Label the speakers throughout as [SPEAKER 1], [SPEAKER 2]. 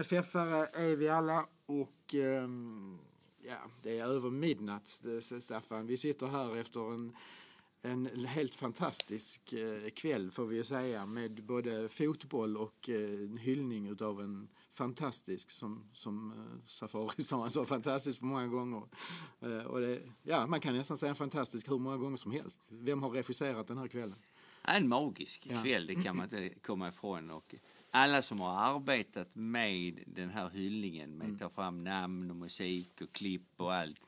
[SPEAKER 1] Ja,
[SPEAKER 2] Ja.
[SPEAKER 1] MFF-are är vi alla och ehm, ja, det är över midnatt, Staffan. Vi sitter här efter en, en helt fantastisk eh, kväll får vi ju säga med både fotboll och eh, en hyllning utav en fantastisk som, som eh, Safari sa, han sa fantastisk många gånger. Eh, och det, ja, man kan nästan säga fantastisk hur många gånger som helst. Vem har regisserat den här kvällen?
[SPEAKER 2] En magisk
[SPEAKER 1] Ja.
[SPEAKER 2] kväll, det kan man inte komma ifrån. Och alla som har arbetat med den här hyllningen med att ta fram namn och musik och klipp och allt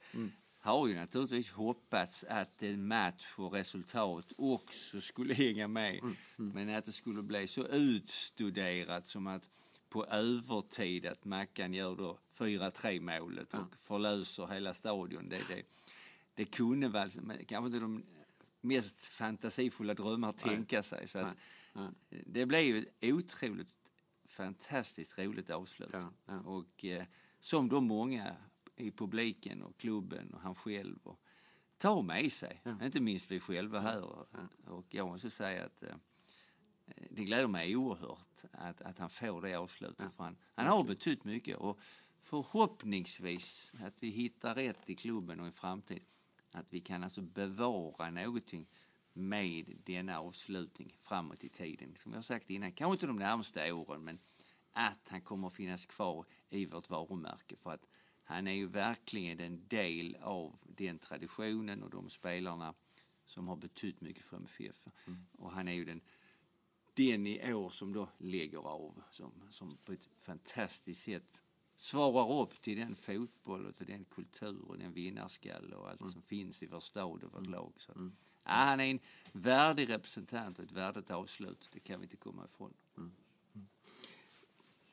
[SPEAKER 2] har ju naturligtvis hoppats att en match och resultat också skulle hänga med. Men att det skulle bli så utstuderat som att på övertid att Mackan gör då 4-3 målet och förlöser hela stadion. Det, det, det kunde väl, kanske inte de mest fantasifulla drömmar tänka sig. Så att
[SPEAKER 1] Nej.
[SPEAKER 2] Det blev ju otroligt fantastiskt roligt avslut.
[SPEAKER 1] Ja, ja.
[SPEAKER 2] Och eh, som då många i publiken och klubben och han själv och, tar med sig. Inte minst vi själva här. Och, och jag måste säga att eh, det gläder mig oerhört att, att han får det avslutet. För han, han har betytt mycket och förhoppningsvis att vi hittar rätt i klubben och i framtiden. Att vi kan alltså bevara någonting med denna avslutning framåt i tiden. Som jag sagt innan, kanske inte de närmaste åren men att han kommer att finnas kvar i vårt varumärke. För att han är ju verkligen en del av den traditionen och de spelarna som har betytt mycket för MFF. Och han är ju den den i år som då lägger av som, som på ett fantastiskt sätt svarar upp till den fotboll och till den kultur och den vinnarskalle och allt som finns i vår stad och vårt lag. Så att, ja, han är en värdig representant och ett värdigt avslut, det kan vi inte komma ifrån.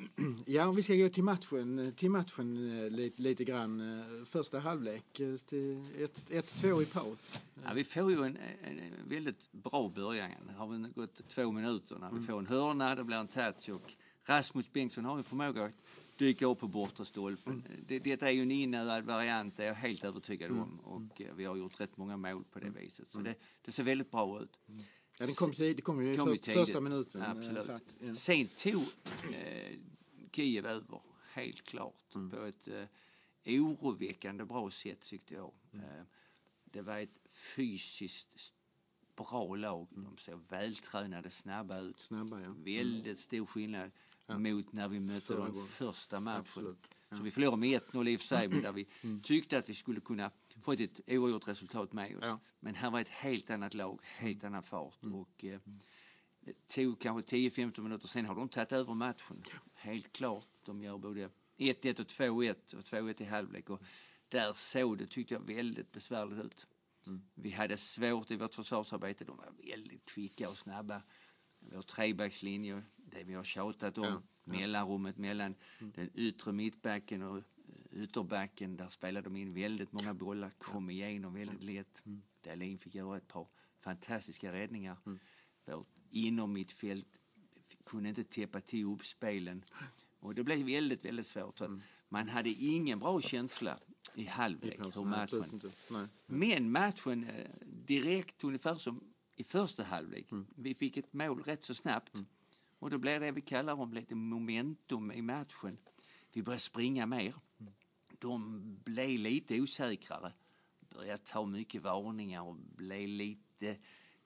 [SPEAKER 1] Ja, om vi ska gå till matchen, till matchen eh, lite, lite grann. eh, Första halvlek, eh, till 1-2 i paus.
[SPEAKER 2] Ja, vi får ju en, en, en väldigt bra början. Det har väl gått två minuter när vi får en hörna, det blir en touch och Rasmus Bengtsson har en förmåga att dyka upp på bortre stolpen. Det, det är ju en inövad variant, det är jag helt övertygad om. Och eh, vi har gjort rätt många mål på det viset. Så det, det ser väldigt bra ut.
[SPEAKER 1] Ja, den kom, det kom ju i först, första minuten. eh,
[SPEAKER 2] Absolut.
[SPEAKER 1] fakt- ja.
[SPEAKER 2] Sen tog eh, Kiev över, helt klart.
[SPEAKER 1] Mm.
[SPEAKER 2] På ett eh, oroväckande bra sätt tyckte jag.
[SPEAKER 1] Mm.
[SPEAKER 2] Eh, det var ett fysiskt bra lag. De såg vältränade, snabba ut.
[SPEAKER 1] Mm. Snabba, ja.
[SPEAKER 2] Väldigt stor skillnad mot när vi mötte
[SPEAKER 1] Förra
[SPEAKER 2] dem
[SPEAKER 1] gången.
[SPEAKER 2] första matchen.
[SPEAKER 1] Absolut.
[SPEAKER 2] Så vi förlorade med 1-0 i och för sig, men där vi tyckte att vi skulle kunna få ett oavgjort resultat med oss.
[SPEAKER 1] Ja.
[SPEAKER 2] Men här var ett helt annat lag, helt annan fart. Och, eh, det tog kanske 10-15 minuter, sen har de tagit över matchen. Helt klart. De gör både 1-1 och 2-1 och 2-1 i halvlek. Och där såg det, tyckte jag, väldigt besvärligt ut. Vi hade svårt i vårt försvarsarbete. De var väldigt kvicka och snabba. Vår trebackslinje, det vi har tjatat om.
[SPEAKER 1] Ja,
[SPEAKER 2] Mellanrummet mellan den yttre mittbacken och ytterbacken. Där spelade de in väldigt många bollar, kom igenom väldigt lätt. Dahlin fick göra ett par fantastiska räddningar. Vårt innermittfält kunde inte täppa till uppspelen. Och det blev väldigt, väldigt svårt. Att Man hade ingen bra känsla i halvlek hur matchen.
[SPEAKER 1] Nej.
[SPEAKER 2] men matchen eh, direkt ungefär som i första halvlek.
[SPEAKER 1] Mm.
[SPEAKER 2] Vi fick ett mål rätt så snabbt. Och då blev det vi kallar om lite momentum i matchen. Vi började springa mer.
[SPEAKER 1] Mm.
[SPEAKER 2] De blev lite osäkrare. Började ta mycket varningar och blev lite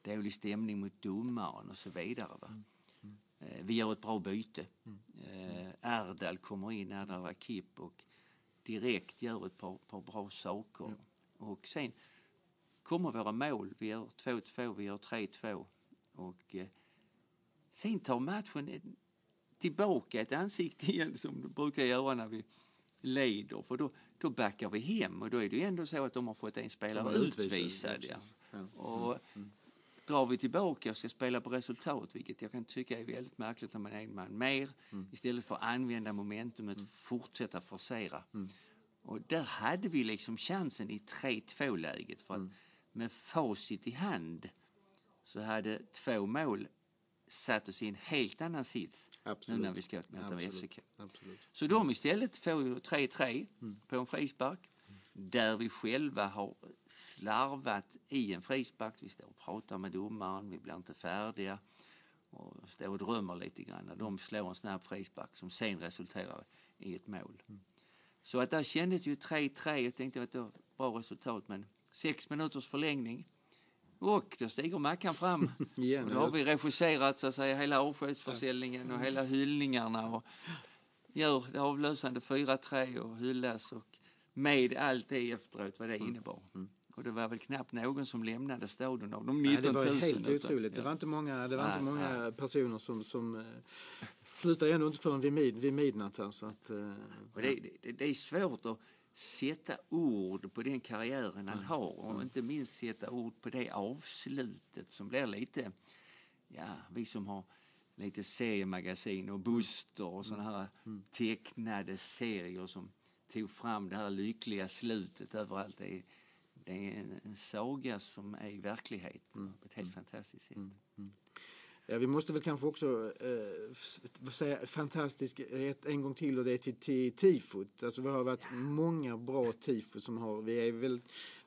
[SPEAKER 2] dålig stämning mot domaren och så vidare. Va?
[SPEAKER 1] Mm.
[SPEAKER 2] Eh, Vi gör ett bra byte. Eh, Erdal kommer in, Erdal Rakip och direkt gör ett par, par bra saker. Och sen kommer våra mål. Vi gör 2-2, vi gör 3-2. Och eh, sen tar matchen en- tillbaka ett ansikte igen som det brukar göra när vi leder. För då, då backar vi hem och då är det ju ändå så att de har fått en spelare utvisad.
[SPEAKER 1] ja.
[SPEAKER 2] Ja. Och drar vi tillbaka och ska spela på resultat, vilket jag kan tycka är väldigt märkligt när man är en man mer, istället för att använda momentumet, fortsätta forcera. Och där hade vi liksom chansen i 3-2-läget för att med facit i hand så hade två mål satt oss i en helt annan sits
[SPEAKER 1] Absolut.
[SPEAKER 2] nu när vi ska möta. FCK.
[SPEAKER 1] Absolut.
[SPEAKER 2] Så de istället får ju 3-3 på en frispark där vi själva har slarvat i en frispark. Vi står och pratar med domaren, vi blir inte färdiga. och står och drömmer lite grann när de slår en snabb frispark som sen resulterar i ett mål. Så att där kändes ju 3-3. Jag tänkte att det var ett bra resultat men sex minuters förlängning och då stiger Mackan fram.
[SPEAKER 1] Igen,
[SPEAKER 2] och då har vi regisserat så att säga, hela avskedsförsäljningen och hela hyllningarna och gör det avlösande 4-3 och hyllas och med allt det efteråt vad det innebar. Och det var väl knappt någon som lämnade stadion av de 19 000.
[SPEAKER 1] Nej, det var helt
[SPEAKER 2] utan-
[SPEAKER 1] otroligt. Det var inte många, det var
[SPEAKER 2] Nej,
[SPEAKER 1] inte många personer som, som eh, slutade ändå inte förrän vid, mid, vid midnatt. Här, så att, eh,
[SPEAKER 2] Och det, det, det är svårt att sätta ord på den karriären han har och inte minst sätta ord på det avslutet som blir lite, ja, vi som har lite seriemagasin och Buster och sådana här tecknade serier som tog fram det här lyckliga slutet överallt. Det är, det är en, saga som är verklighet på ett helt fantastiskt sätt.
[SPEAKER 1] Ja, vi måste väl kanske också eh, säga fantastisk ett, en gång till och det är till, till tifot. Alltså vi har varit många bra tifo som har, vi är väl,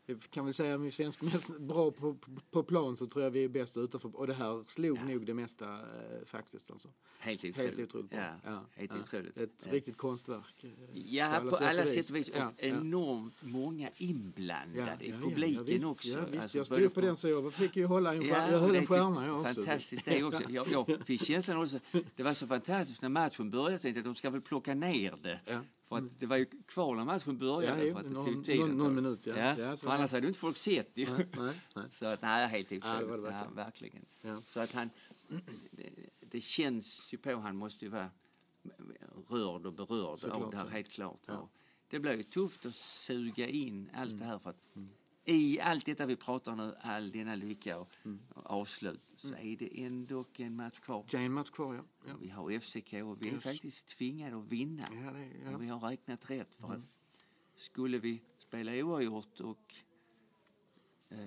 [SPEAKER 1] vi kan väl säga om vi är svensk mest bra på, på, på plan så tror jag vi är bäst utanför. Och det här slog nog det mesta eh, faktiskt. Alltså.
[SPEAKER 2] Helt otroligt.
[SPEAKER 1] Helt otroligt bra.
[SPEAKER 2] Ja, helt otroligt.
[SPEAKER 1] Ett
[SPEAKER 2] Ja.
[SPEAKER 1] riktigt konstverk. eh,
[SPEAKER 2] Ja, på alla sätt och vis. Och
[SPEAKER 1] Ja, ja.
[SPEAKER 2] enormt många inblandade i
[SPEAKER 1] ja,
[SPEAKER 2] publiken
[SPEAKER 1] visst,
[SPEAKER 2] också.
[SPEAKER 1] Ja, visst.
[SPEAKER 2] Alltså,
[SPEAKER 1] jag stod på den så jag fick ju hålla en
[SPEAKER 2] Ja,
[SPEAKER 1] jag höll en
[SPEAKER 2] är
[SPEAKER 1] stjärna jag också.
[SPEAKER 2] Fantastiskt det också. Jag, jag fick känslan också, det var så fantastiskt när matchen började. Jag tänkte att de ska väl plocka ner det.
[SPEAKER 1] Ja.
[SPEAKER 2] För att det var ju kvar när matchen började.
[SPEAKER 1] Ja,
[SPEAKER 2] för att det
[SPEAKER 1] någon-
[SPEAKER 2] tog tid
[SPEAKER 1] någon- minut, ja.
[SPEAKER 2] ja.
[SPEAKER 1] Ja,
[SPEAKER 2] för annars hade ju inte folk sett det.
[SPEAKER 1] Nej, nej, nej.
[SPEAKER 2] Så att, nej, helt
[SPEAKER 1] Ja,
[SPEAKER 2] otroligt.
[SPEAKER 1] det var det
[SPEAKER 2] Ja,
[SPEAKER 1] verkligen.
[SPEAKER 2] verkligen.
[SPEAKER 1] Ja.
[SPEAKER 2] Så att han, det, det känns ju på, han måste ju vara rörd och berörd av
[SPEAKER 1] Såklart,
[SPEAKER 2] det här,
[SPEAKER 1] ja.
[SPEAKER 2] helt klart.
[SPEAKER 1] Ja.
[SPEAKER 2] Det blir ju tufft att suga in allt det här för att i allt detta vi pratar nu, all denna lycka och, och avslut, så är det ändå en match kvar.
[SPEAKER 1] Det är en match kvar, ja. ja.
[SPEAKER 2] Vi har FCK och vi är
[SPEAKER 1] Yes. faktiskt
[SPEAKER 2] tvingade att vinna.
[SPEAKER 1] Ja, det, ja.
[SPEAKER 2] Vi har räknat rätt för att skulle vi spela oavgjort och eh,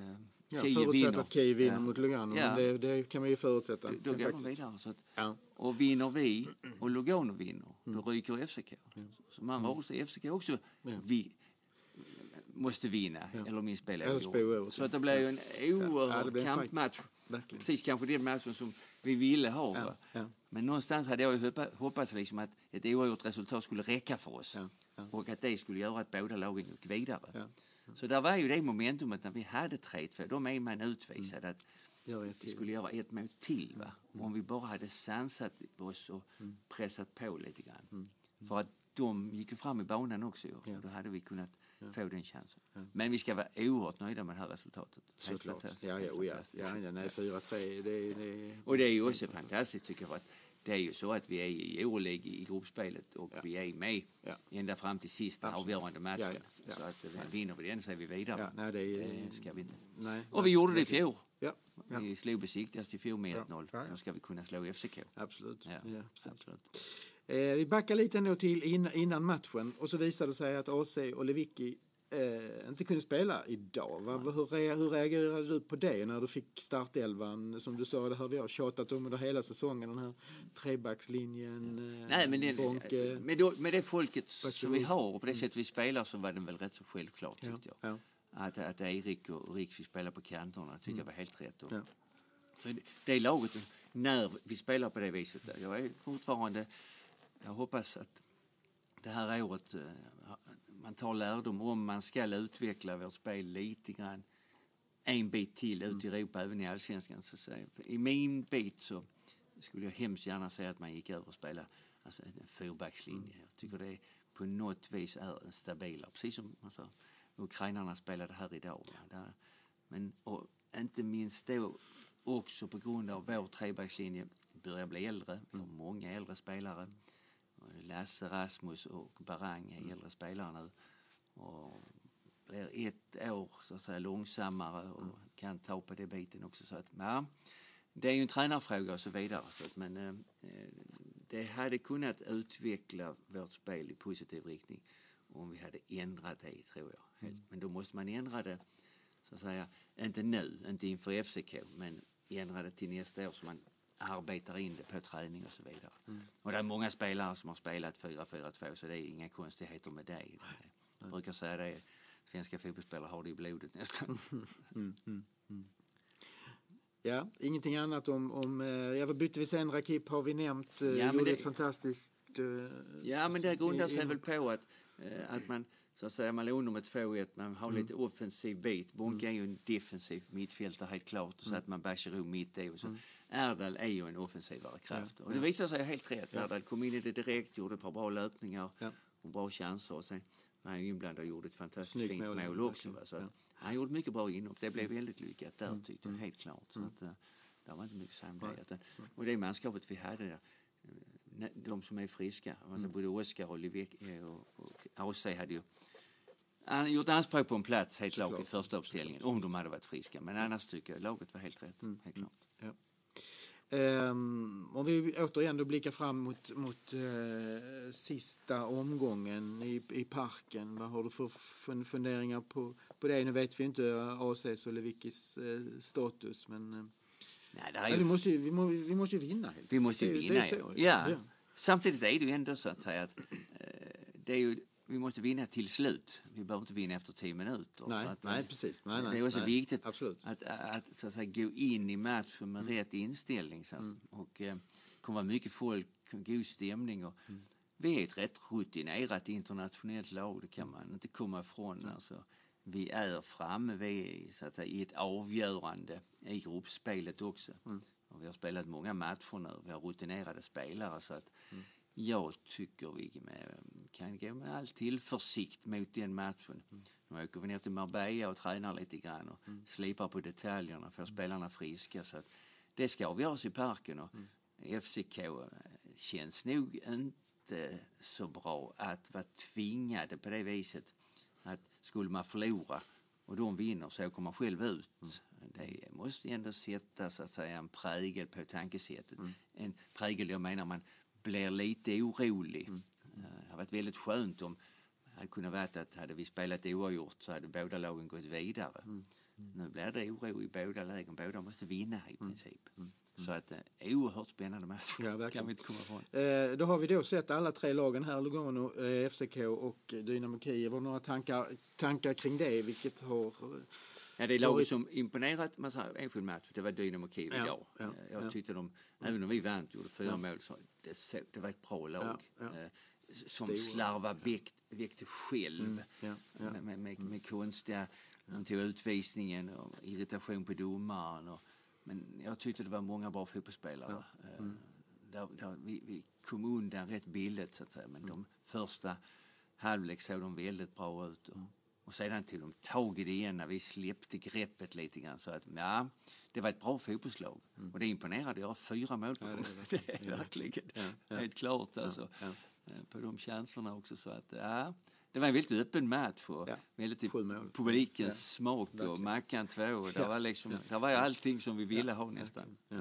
[SPEAKER 1] Ja, förutsatt
[SPEAKER 2] vinner,
[SPEAKER 1] att Kiev vinner
[SPEAKER 2] ja,
[SPEAKER 1] mot Lugano.
[SPEAKER 2] Ja.
[SPEAKER 1] Men det, det kan man ju förutsätta.
[SPEAKER 2] då, då går de
[SPEAKER 1] faktiskt-
[SPEAKER 2] vidare. Så att,
[SPEAKER 1] Ja.
[SPEAKER 2] och vinner vi och Lugano vinner,
[SPEAKER 1] Mm.
[SPEAKER 2] då ryker FCK. Så man måste FCK också
[SPEAKER 1] Ja.
[SPEAKER 2] vi, måste vinna,
[SPEAKER 1] Ja.
[SPEAKER 2] eller spela oavgjort. Så att det blir ju en oerhörd
[SPEAKER 1] Ja,
[SPEAKER 2] kampmatch.
[SPEAKER 1] Verkligen.
[SPEAKER 2] Precis kanske den matchen som vi ville ha.
[SPEAKER 1] Ja, ja.
[SPEAKER 2] Men någonstans hade jag ju hoppa- hoppats liksom att ett oavgjort resultat skulle räcka för oss.
[SPEAKER 1] Ja.
[SPEAKER 2] Och att det skulle göra att båda lagen gick vidare. Så där var ju det momentumet när vi hade 3-2. Då är man utvisad att
[SPEAKER 1] Gör ett
[SPEAKER 2] vi skulle göra ett mål till. Va? Om vi bara hade sansat oss och pressat på lite grann. För att de gick ju fram i banan också. Och Då hade vi kunnat få den chansen. Men vi ska vara oerhört nöjda med det här resultatet.
[SPEAKER 1] Såklart. Ja, ja, oh, ja. ja, ja nej, 4-3. Det, det,
[SPEAKER 2] Och det är ju också fantastiskt tycker jag. Att det är ju så att vi är i Euroleague i gruppspelet och vi är med
[SPEAKER 1] Ja.
[SPEAKER 2] ända fram till sista
[SPEAKER 1] Absolut.
[SPEAKER 2] avgörande matchen.
[SPEAKER 1] Ja, ja, ja.
[SPEAKER 2] Så att eh, vinner vi den så är vi vidare.
[SPEAKER 1] Ja, nej, det är-
[SPEAKER 2] det ska vi inte.
[SPEAKER 1] nej,
[SPEAKER 2] Och vi
[SPEAKER 1] nej,
[SPEAKER 2] gjorde det i fjol.
[SPEAKER 1] Ja, ja,
[SPEAKER 2] Vi slog besiktigast i fjol med 1-0.
[SPEAKER 1] Ja, ja.
[SPEAKER 2] Då ska vi kunna slå FCK.
[SPEAKER 1] absolut.
[SPEAKER 2] Ja,
[SPEAKER 1] Ja, precis.
[SPEAKER 2] absolut.
[SPEAKER 1] Eh, vi backar lite ändå till in, innan matchen och så visade det sig att AC och Lewicki eh, inte kunde spela idag. Va? Hur, hur reagerade du på det när du fick startelvan? Som du sa, det har vi har tjatat om under hela säsongen, den här trebackslinjen. Eh,
[SPEAKER 2] Nej, men det,
[SPEAKER 1] Bonke.
[SPEAKER 2] med, då, med det folket som
[SPEAKER 1] Varsågod.
[SPEAKER 2] vi har och på det sätt vi spelar så var det väl rätt så självklart
[SPEAKER 1] Ja,
[SPEAKER 2] tyckte jag.
[SPEAKER 1] ja.
[SPEAKER 2] Att, att Erik och Rick fick spela på kanterna tyckte jag var helt rätt. Och,
[SPEAKER 1] Ja.
[SPEAKER 2] det laget, när vi spelar på det viset, jag är fortfarande, jag hoppas att det här året eh, man tar lärdom om man ska utveckla vårt spel lite grann en bit till ut i Europa, även i allsvenskan. Så säga. I min bit så skulle jag hemskt gärna säga att man gick över och spela alltså en fyrbackslinje. Jag tycker det på något vis är stabilare, precis som alltså, ukrainarna spelade här idag. Där, men och inte minst då också på grund av vår trebackslinje börjar bli äldre. Vi har många äldre spelare. Lasse, Rasmus och Barang är äldre spelare nu. Och blir ett år så att säga, långsammare och kan ta på det biten också. Så att, ja, det är ju en tränarfråga och så vidare. Så att, men eh, det hade kunnat utveckla vårt spel i positiv riktning om vi hade ändrat det, tror jag. Helt. Men då måste man ändra det, så att säga, inte nu, inte inför FCK, men ändra det till nästa år så man arbetar in det på träning och så vidare. Och det är många spelare som har spelat 4-4-2 så det är inga konstigheter med det. Jag brukar säga det, svenska fotbollsspelare har det i blodet nästan.
[SPEAKER 1] Ja, ingenting annat om, om eh, ja, vad bytte vi sen? Rakip har vi nämnt, eh,
[SPEAKER 2] Ja,
[SPEAKER 1] gjorde
[SPEAKER 2] det-
[SPEAKER 1] ett fantastiskt... eh,
[SPEAKER 2] Ja, men det grundar sig väl på att, att man så att säga, man låg under med 2-1, man har lite offensiv bit. Bonke är ju en defensiv mittfältare helt klart, så att man Bachirou mitt i. Och så. Erdal är ju en offensivare kraft. Och det visade sig helt rätt. Erdal kom in i det direkt, gjorde ett par bra löpningar
[SPEAKER 1] Ja.
[SPEAKER 2] och bra chanser. Och sen var han inblandad och gjorde ett fantastiskt
[SPEAKER 1] Snyggt
[SPEAKER 2] fint
[SPEAKER 1] mål,
[SPEAKER 2] mål,
[SPEAKER 1] ja,
[SPEAKER 2] också. Va? Så att
[SPEAKER 1] Ja.
[SPEAKER 2] Han gjorde mycket bra inhopp. Det blev väldigt lyckat där tyckte jag, helt klart. Så att, eh, det var inte mycket att det. Utan- Och det manskapet vi hade där, eh, de som är friska, alltså både Oskar och Livek och AC hade ju han har gjort anspråk på en plats helt klart i första uppställningen om de hade varit friska. Men annars tycker jag laget var helt rätt. Helt klart.
[SPEAKER 1] Ja. Ehm, om vi återigen då blickar fram mot, mot eh, sista omgången i, i parken. Vad har du för fun- funderingar på, på det? Nu vet vi inte ACs och Levickis eh, status men eh,
[SPEAKER 2] Nej, det är ju
[SPEAKER 1] vi, måste, ju- vi, må, vi måste ju vinna. Helt.
[SPEAKER 2] Vi måste ju
[SPEAKER 1] Det-
[SPEAKER 2] vinna.
[SPEAKER 1] det är
[SPEAKER 2] ja. ja. Samtidigt är det ju ändå så att säga att eh, det är ju, vi måste vinna till slut. Vi behöver inte vinna efter tio minuter.
[SPEAKER 1] Nej,
[SPEAKER 2] att,
[SPEAKER 1] nej,
[SPEAKER 2] eh,
[SPEAKER 1] precis. Nej, nej,
[SPEAKER 2] det är också
[SPEAKER 1] nej.
[SPEAKER 2] viktigt
[SPEAKER 1] Absolut.
[SPEAKER 2] att, att, så att säga, gå in i matchen med rätt inställning. Så att,
[SPEAKER 1] Mm.
[SPEAKER 2] Och eh, kommer vara mycket folk, god stämning. Och,
[SPEAKER 1] Mm.
[SPEAKER 2] Vi är ett rätt rutinerat internationellt lag, det kan man inte komma ifrån. Alltså, vi är framme vi är, så att säga, i ett avgörande i gruppspelet också.
[SPEAKER 1] Mm.
[SPEAKER 2] Och vi har spelat många matcher nu, vi har rutinerade spelare. så att Jag tycker vi kan gå med all tillförsikt mot den matchen. Nu åker vi ner till Marbella och tränar lite grann och slipar på detaljerna, får spelarna friska. Så att det ska avgöras i parken. Och FCK eh, känns nog inte så bra att vara tvingade på det viset att skulle man förlora och de vinner så åker man själv ut. Det måste ändå sätta så att säga, en prägel på tankesättet. En prägel, jag menar man blir lite orolig. Eh, Det har varit väldigt skönt om hade kunnat vara att hade vi spelat oavgjort så hade båda lagen gått vidare. Nu blir det oro i båda lägen, båda måste vinna i princip. Så att eh, oerhört spännande match.
[SPEAKER 1] Ja, verkligen.
[SPEAKER 2] kan vi inte komma ifrån.
[SPEAKER 1] Eh, då har vi då sett alla tre lagen här, Lugano, eh, FCK och Dynamo Kiev. Några tankar, tankar kring det? Vilket har...
[SPEAKER 2] Ja, det är laget som imponerat här enskild match, det var Dynamo Kiev
[SPEAKER 1] Ja,
[SPEAKER 2] idag.
[SPEAKER 1] ja,
[SPEAKER 2] Eh, jag
[SPEAKER 1] ja.
[SPEAKER 2] tyckte de, även om vi vann och gjorde fyra
[SPEAKER 1] Ja.
[SPEAKER 2] mål, så det, det var ett bra lag. Eh, Som väck, väckte själv
[SPEAKER 1] Mm.
[SPEAKER 2] Med, med, med, med konstiga, de tog utvisningen och irritation på domaren. Och, men jag tyckte det var många bra fotbollsspelare. Eh,
[SPEAKER 1] Mm.
[SPEAKER 2] Där, där vi, vi kom undan rätt billigt så att säga, men de första halvlek såg de väldigt bra ut. Och, och sedan tog de tag i det igen när vi släppte greppet lite grann. Så att, ja, det var ett bra fotbollslag. Och det imponerade att göra fyra mål på
[SPEAKER 1] Ja,
[SPEAKER 2] dem.
[SPEAKER 1] det är
[SPEAKER 2] Det
[SPEAKER 1] det.
[SPEAKER 2] är verkligen
[SPEAKER 1] Ja, ja.
[SPEAKER 2] helt klart alltså. Eh, På de chanserna också. Så att, ja, det var en väldigt öppen match och
[SPEAKER 1] Ja,
[SPEAKER 2] väldigt publikens smak och. Mackan två. Och det
[SPEAKER 1] Ja,
[SPEAKER 2] var, liksom, det var allting som vi ville ha nästan.
[SPEAKER 1] Ja.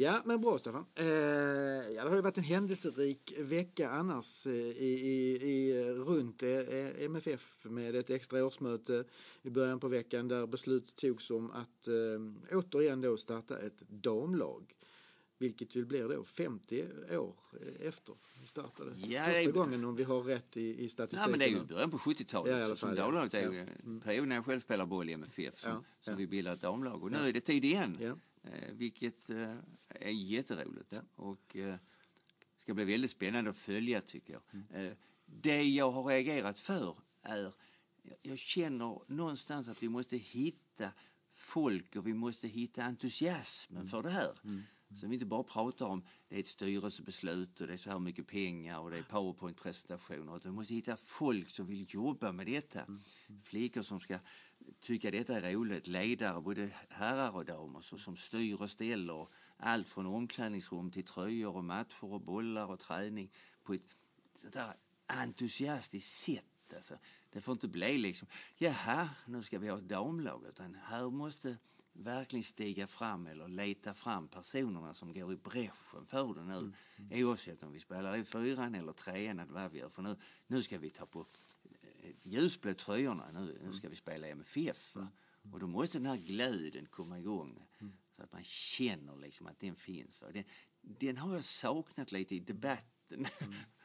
[SPEAKER 2] Ja.
[SPEAKER 1] Men bra Staffan. Eh, ja, det har ju varit en händelserik vecka annars eh, i, i, i, runt eh, MFF med ett extra årsmöte i början på veckan där beslut togs om att eh, återigen då starta ett damlag. Vilket ju blir då 50 år eh, efter vi startade.
[SPEAKER 2] Ja,
[SPEAKER 1] Första
[SPEAKER 2] är-
[SPEAKER 1] gången om vi har rätt i, i statistiken.
[SPEAKER 2] Ja, men det är ju början på 70-talet.
[SPEAKER 1] Ja,
[SPEAKER 2] så som damlaget är ju
[SPEAKER 1] Ja.
[SPEAKER 2] en period när jag själv spelar boll i MFF som,
[SPEAKER 1] Ja,
[SPEAKER 2] som vi bildar ett damlag. Och nu är det tid igen. Eh, vilket eh, är jätteroligt. Och eh, ska bli väldigt spännande att följa tycker jag.
[SPEAKER 1] Mm.
[SPEAKER 2] Det jag har reagerat för är, jag- känner någonstans att vi måste hitta folk och vi måste hitta entusiasmen för det här. Så vi inte bara pratar om det är ett styrelsebeslut och det är så här mycket pengar och det är powerpoint-presentationer. Utan vi måste hitta folk som vill jobba med detta. Flickor som ska tycka detta är roligt. Ledare, både herrar och damer, så, som styr och ställer. Allt från omklädningsrum till tröjor och matcher och bollar och träning på ett sådär entusiastiskt sätt. Alltså, det får inte bli liksom, jaha, nu ska vi ha ett damlag. Utan här måste verkligen stiga fram eller leta fram personerna som går i bräschen för det nu. Oavsett om vi spelar i fyran eller trean eller vad vi gör. För nu, nu ska vi ta på ljusblå tröjorna. Nu, nu ska vi spela MFF. Va? Och då måste den här glöden komma igång. Så att man känner liksom att den finns. Va? Den, den har jag saknat lite i debatten.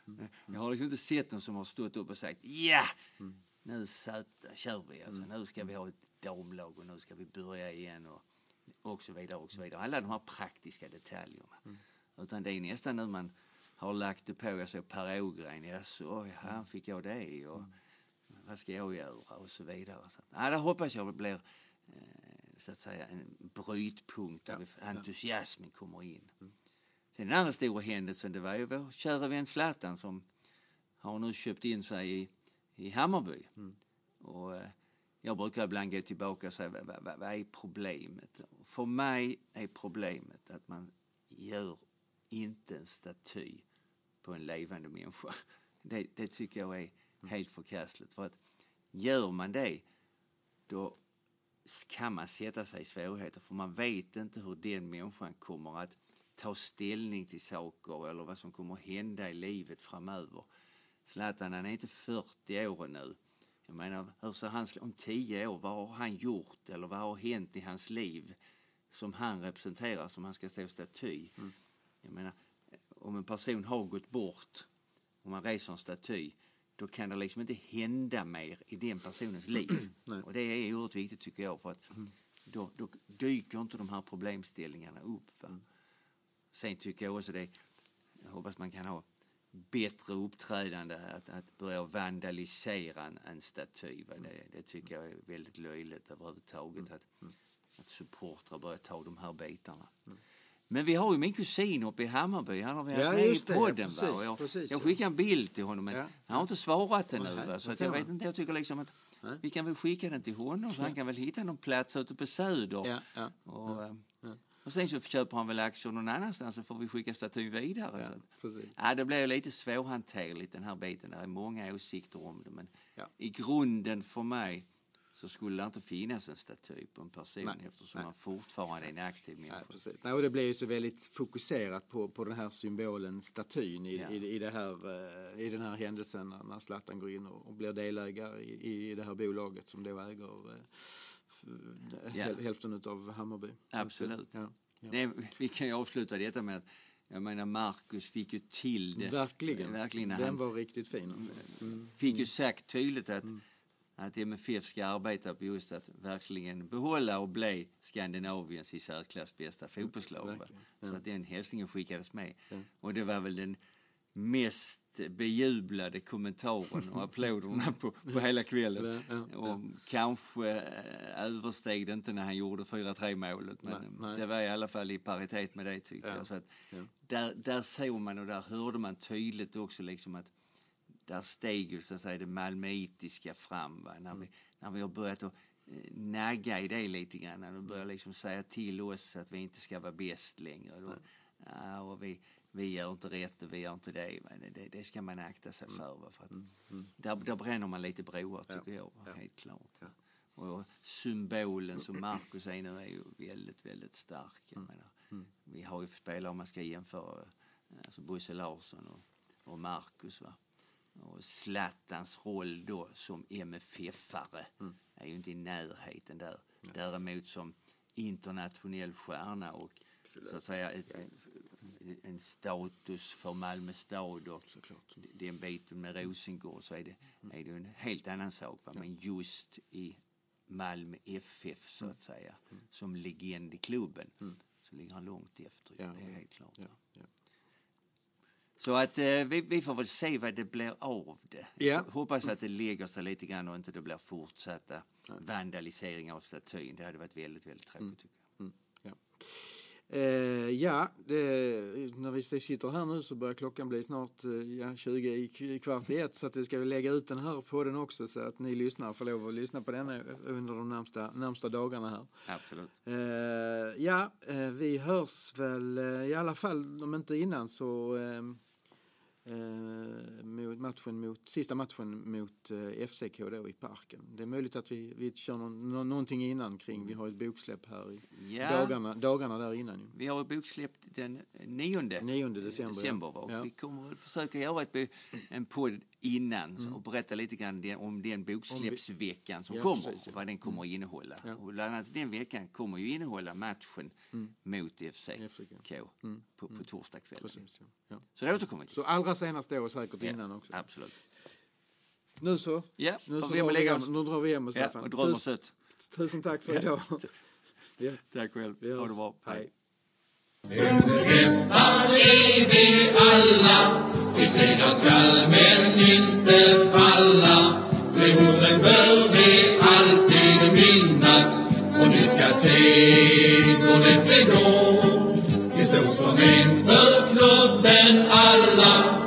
[SPEAKER 2] Jag har liksom inte sett någon som har stått upp och sagt ja, nu söta, kör vi. Alltså, Nu ska vi ha ett damlag och nu ska vi börja igen och, och så vidare och så vidare. Alla de här praktiska detaljerna.
[SPEAKER 1] Mm.
[SPEAKER 2] Utan det är nästan nu man har lagt det på, jag såg Per Ågren, ja, så här fick jag det och vad ska jag göra och så vidare. Så, att, ja, det hoppas jag blir eh, så att säga en brytpunkt där ja, entusiasmen kommer in. Mm. Sen den andra stora händelsen det var ju vår kära vän Zlatan som har nu köpt in sig i, i Hammarby. Mm. Och, eh, jag brukar ibland gå tillbaka och säga vad, vad, vad är problemet? För mig är problemet att man gör inte en staty på en levande människa. Det, det tycker jag är helt förkastligt. För att gör man det, då kan man sätta sig i svårigheter för man vet inte hur den människan kommer att ta ställning till saker eller vad som kommer att hända i livet framöver. Zlatan han är inte 40 år nu. Jag menar, hur ser han om 10 år, vad har han gjort eller vad har hänt i hans liv som han representerar, som han ska stå staty? Mm. Jag menar, om en person har gått bort, om man reser en staty, då kan det liksom inte hända mer i den personens liv. och det är oerhört viktigt tycker jag för att mm. då, då dyker inte de här problemställningarna upp. Va? Mm. Sen tycker jag också det, jag hoppas man kan ha bättre uppträdande, att, att börja vandalisera en, en staty. Det, det tycker jag är väldigt löjligt överhuvudtaget mm. att, att supportrar börjar ta de här bitarna. Mm. Men vi har ju min kusin uppe i Hammarby, han har varit ja, med i podden. Ja, precis, jag, precis, jag skickade en bild till honom, men ja. han har inte svarat ännu. Va? Så att jag vet inte, jag tycker liksom att Nej. vi kan väl skicka den till honom så han kan väl hitta någon plats ute på Söder. Ja, och, eh, och sen så köper han väl aktier någon annanstans så får vi skicka statyn vidare. Ja, så. ja, det blir lite svårhanterligt den här biten. Det är många åsikter om det men i grunden för mig så skulle det inte finnas en staty på en person nej, eftersom nej. man fortfarande är en aktiv människa.
[SPEAKER 1] Nej, precis. Nej, och det blir ju så väldigt fokuserat på, på den här symbolen, statyn i, ja. i, i, det här, eh, i den här händelsen när Zlatan går in och, och blir delägare i, i det här bolaget som då äger eh, ja. hälften av Hammarby.
[SPEAKER 2] Absolut. Ja. Det, vi kan ju avsluta detta med att jag menar Marcus fick ju till det.
[SPEAKER 1] Verkligen. Verkligen Den han, var riktigt fin.
[SPEAKER 2] Mm. Fick ju sagt tydligt att mm att MFF ska arbeta på just att verkligen behålla och bli Skandinaviens i särklass bästa fotbollslag. Ja, Så att den hälsningen skickades med. Ja. Och det var väl den mest bejublade kommentaren och applåderna på, på hela kvällen. Ja, och kanske äh, översteg det inte när han gjorde 4-3 målet men nej, nej. det var i alla fall i paritet med det tyckte jag. Så att, där, där såg man och där hörde man tydligt också liksom att där steg ju så att säga det malmöitiska fram. Va? När, vi, när vi har börjat att eh, nagga i det lite grann. När de börjar liksom säga till oss att vi inte ska vara bäst längre. Då, ja, och vi, vi gör inte rätt och vi gör inte det. Det, det, ska man akta sig mm. för. Va? för att mm. Mm. Där, där bränner man lite broar tycker ja. jag, ja. helt klart. Ja. Och symbolen som Marcus är nu är ju väldigt, väldigt stark. Jag mm. menar, mm. Vi har ju spelare om man ska jämföra, alltså Bosse Larsson och, och Marcus. Va? Och Zlatans roll då som MFF-are mm. är ju inte i närheten där. Ja. Däremot som internationell stjärna och Absolut. så att säga ett, en status för Malmö stad och Såklart. den biten med Rosengård så är det, mm. är det en helt annan sak. Va? Men just i Malmö FF så att säga, mm. som legend i klubben mm. så ligger han långt efter. Ja, det är helt klart. Ja, ja. Så att eh, vi, vi, får väl se vad det blir av det. Ja. Hoppas att det lägger sig lite grann och inte det blir fortsatta vandaliseringar av statyn. Det hade varit väldigt, väldigt tråkigt mm. tycker jag. Mm.
[SPEAKER 1] Ja. Eh, ja, det, när vi sitter här nu så börjar klockan bli snart eh, ja, 20 i kvart i ett så att vi ska lägga ut den här på den också så att ni lyssnar får lov att lyssna på den under de närmsta, närmsta dagarna här.
[SPEAKER 2] Absolut.
[SPEAKER 1] Eh, ja, eh, vi hörs väl eh, i alla fall om inte innan så eh, eh, mot matchen mot, sista matchen mot eh, FCK då i parken. Det är möjligt att vi, vi kör någon, någonting innan kring, vi har ett boksläpp här i ja. dagarna, dagarna där innan. Ju.
[SPEAKER 2] Vi har ett boksläpp den 9,
[SPEAKER 1] 9 december.
[SPEAKER 2] december ja. Ja. Vi kommer väl försöka göra ett, en podd innan mm. och berätta lite grann om den boksläppsveckan som ja, kommer precis, ja. vad den kommer att mm. innehålla. Ja. Och bland annat den veckan kommer ju innehålla matchen mm. mot FCK mm. på, på mm. torsdagskvällen. Ja. Så det återkommer
[SPEAKER 1] till. Så allra senast då och säkert innan också.
[SPEAKER 2] Absolut.
[SPEAKER 1] Nu så.
[SPEAKER 2] Ja,
[SPEAKER 1] nu, så vi drar, vi hem, nu drar vi hem
[SPEAKER 2] Staffan. Ja, och drömmer sött.
[SPEAKER 1] Tusen tack för idag. Ja,
[SPEAKER 2] Tack själv. Ha det bra.
[SPEAKER 1] Hej.
[SPEAKER 3] Underlättar är vi alla, vi segrar skall men inte falla. De orden bör vi alltid minnas, och ni ska se hur lätt det går. Vi står som en för klubben alla,